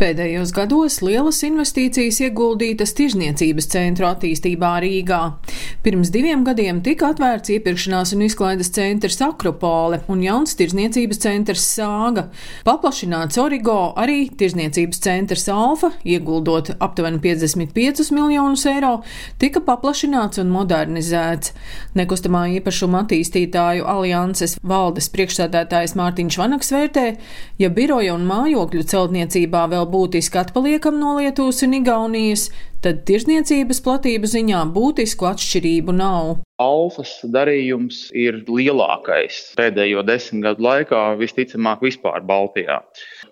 Pēdējos gados lielas investīcijas ieguldītas tirzniecības centru attīstībā Rīgā. Pirms diviem gadiem tika atvērts iepirkšanās un izklaides centrs Akropole un jauns tirzniecības centrs Sāga. Paplašināts Origo arī tirzniecības centrs Alfa, ieguldot aptuveni 55 miljonus eiro, tika paplašināts un modernizēts. Nekustamā īpašuma attīstītāju alianses valdes priekšsēdētājs Mārtiņš Vanaks vērtē, ja biroja un mājokļu celtniecībā vēl būtiski atpaliekam no Lietuvas un Igaunijas, tad tirzniecības platību ziņā būtisku atšķirību nav. Alfas darījums ir lielākais pēdējo desmit gadu laikā, visticamāk, vispār Baltijā.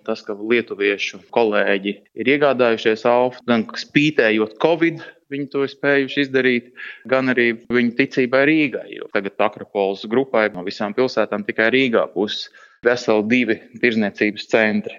Tas, ka lietuviešu kolēģi ir iegādājušies alfa, gan spītējot Covid, viņi to ir spējuši izdarīt, gan arī viņu ticībai Rīgai. Jo tagad Akropolis grupai no visām pilsētām tikai Rīgā būs veseli divi tirzniecības centri.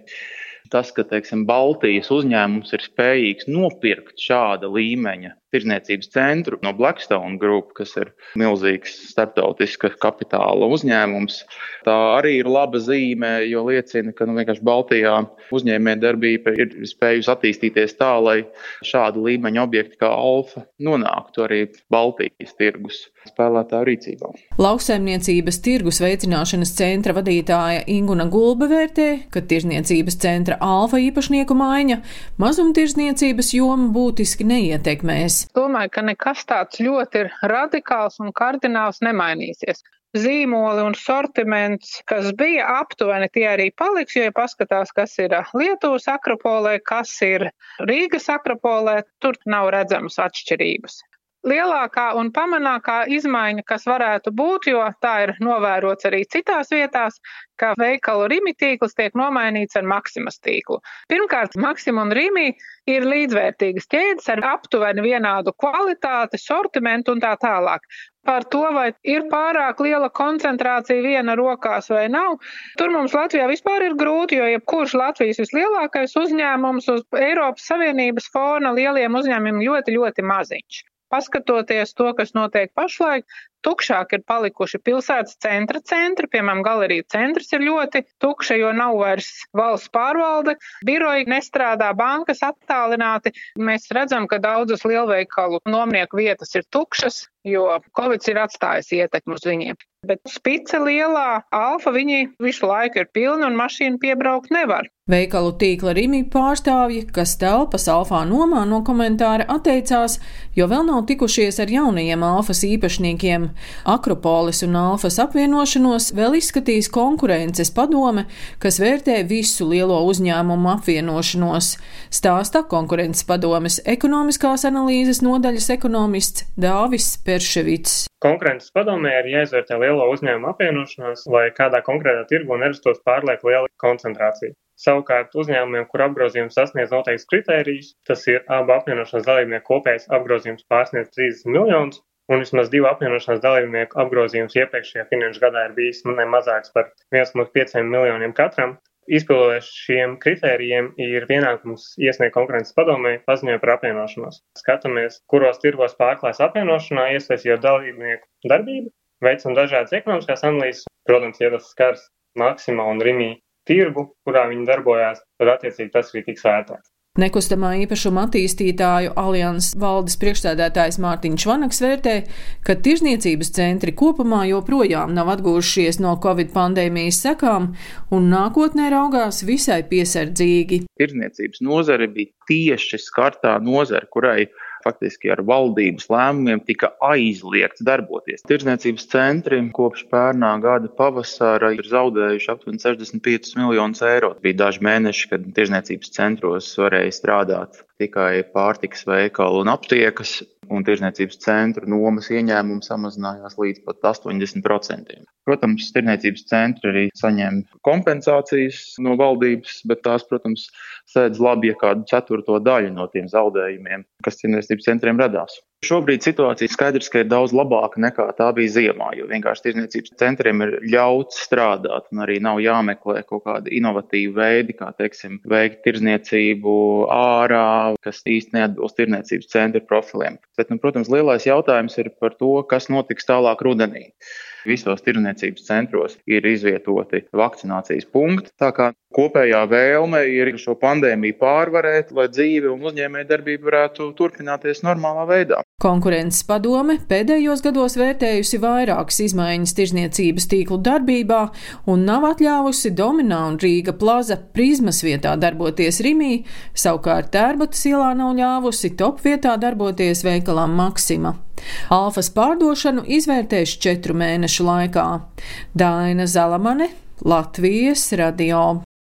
Tas, ka teiksim, Baltijas uzņēmums ir spējīgs nopirkt šāda līmeņa tirzniecības centru no Blackstone Group, kas ir milzīgs starptautiska kapitāla uzņēmums. Tā arī ir laba zīme, jo liecina, ka nu, Baltijā uzņēmējdarbība ir spējusi attīstīties tā, lai šāda līmeņa objekti kā Alfa nonāktu arī Baltijas tirgus spēlētāju rīcībā. Lauksaimniecības tirgus veicināšanas centra vadītāja Inguna Gulba vērtē, ka tirzniecības centra Alfa īpašnieku maiņa mazumtirdzniecības jomu būtiski neietekmēs. Es domāju, ka nekas tāds ļoti radikāls un kardināls nemainīsies. Zīmoli un sortiments, kas bija aptuveni, tie arī paliks, jo, ja paskatās, kas ir Lietuvas akropolē, kas ir Rīgas akropolē, tur nav redzamas atšķirības lielākā un pamanākā izmaiņa, kas varētu būt, jo tā ir novērots arī citās vietās, ka veikalu Rimi tīkls tiek nomainīts ar Maksimas tīklu. Pirmkārt, Maksima un Rimi ir līdzvērtīgas ķēdes ar aptuveni vienādu kvalitāti, sortimentu un tā tālāk. Par to, vai ir pārāk liela koncentrācija viena rokās vai nav, tur mums Latvijā vispār ir grūti, jo jebkurš Latvijas vislielākais uzņēmums uz Eiropas Savienības fona lieliem uzņēmumiem ļoti, ļoti maziņš. Paskatoties to, kas notiek pašlaik, tukšāk ir palikuši pilsētas centra centri, piemēram, galerija centrs ir ļoti tukša, jo nav vairs valsts pārvalde, biroji nestrādā, bankas attālināti. Mēs redzam, ka daudzas lielveikalu nomnieku vietas ir tukšas, jo Covid ir atstājis ietekmi uz viņiem. Bet spice lielā alfa viņi visu laiku ir pilni un mašīnu piebraukt nevar. Veikalu tīkla Rīmī pārstāvji, kas telpas alfā nomā no komentāra atteicās, jo vēl nav tikušies ar jaunajiem alfas īpašniekiem. Akropolis un alfas apvienošanos vēl izskatīs konkurences padome, kas vērtē visu lielo uzņēmumu apvienošanos. Stāsta konkurences padomes ekonomiskās analīzes nodaļas ekonomists Dāvis Perševits. Konkurences padomē ir jāizvērtē lielo uzņēmumu apvienošanās, lai kādā konkrētā tirgu nerastos pārlieku liela koncentrācija. Savukārt uzņēmumiem, kur apgrozījums sasniedz noteikts kritērijus, tas ir abu apvienošanās dalībnieku kopējais apgrozījums pārsniedz 30 miljonus, un vismaz divu apvienošanās dalībnieku apgrozījums iepriekšējā finanšu gadā ir bijis nu, ne mazāks par 1,5 miljoniem katram, Izpildot šiem kritērijiem, ir pienākums iesniegt konkurences padomē paziņojumu par apvienošanos. Skatāmies, kuros tirgos pārklājas apvienošanā, iesaistījot dalībnieku darbību, veicam dažādas ekonomiskās analīzes. Protams, ja tas skars Maksima un Rimī tirgu, kurā viņi darbojās, tad attiecīgi tas arī tiks vērtēts. Nekustamā īpašuma attīstītāju alianses valdes priekšstādētājs Mārtiņš Vanaks vērtē, ka tirzniecības centri kopumā joprojām nav atgūjušies no Covid pandēmijas sekām un nākotnē raugās visai piesardzīgi. Tirzniecības nozare bija tieši skartā nozare, kurai faktiski ar valdības lēmumiem tika aizliegts darboties. Tirzniecības centri kopš pērnā gada pavasara ir zaudējuši aptuveni 65 miljonus eiro. Bija daži mēneši, kad tirzniecības centros varēja strādāt tikai pārtikas veikalu un aptiekas, un tirzniecības centru nomas ieņēmumi samazinājās līdz pat 80%. Protams, tirzniecības centri arī saņem kompensācijas no valdības, bet tās, protams, sēdz labi, ja kādu ceturto daļu no tiem zaudējumiem, kas tirzniecības centriem radās. Šobrīd situācija skaidrs, ka ir daudz labāka nekā tā bija ziemā, jo vienkārši tirzniecības centriem ir ļauts strādāt un arī nav jāmeklē kaut kādi inovatīvi veidi, kā, teiksim, veikt tirzniecību ārā, kas īsti neatbilst tirzniecības centra profiliem. bet, nu, protams, lielais jautājums ir par to, kas notiks tālāk rudenī. Visos tirniecības centros ir izvietoti vakcinācijas punkti. Tā kā kopējā vēlme ir šo pandēmiju pārvarēt, lai dzīve un uzņēmējdarbība varētu turpināties normālā veidā. Konkurences padome pēdējos gados vērtējusi vairākas izmaiņas tirzniecības tīklu darbībā un nav atļāvusi Dominā un Rīga plaza prizmas vietā darboties Rimī, savukārt Tērbatas ielā nav ļāvusi top vietā darboties veikalam Maksima. Alfas pārdošanu izvērtēs četru mēnešu laikā. Daina Zalamane, Latvijas radio.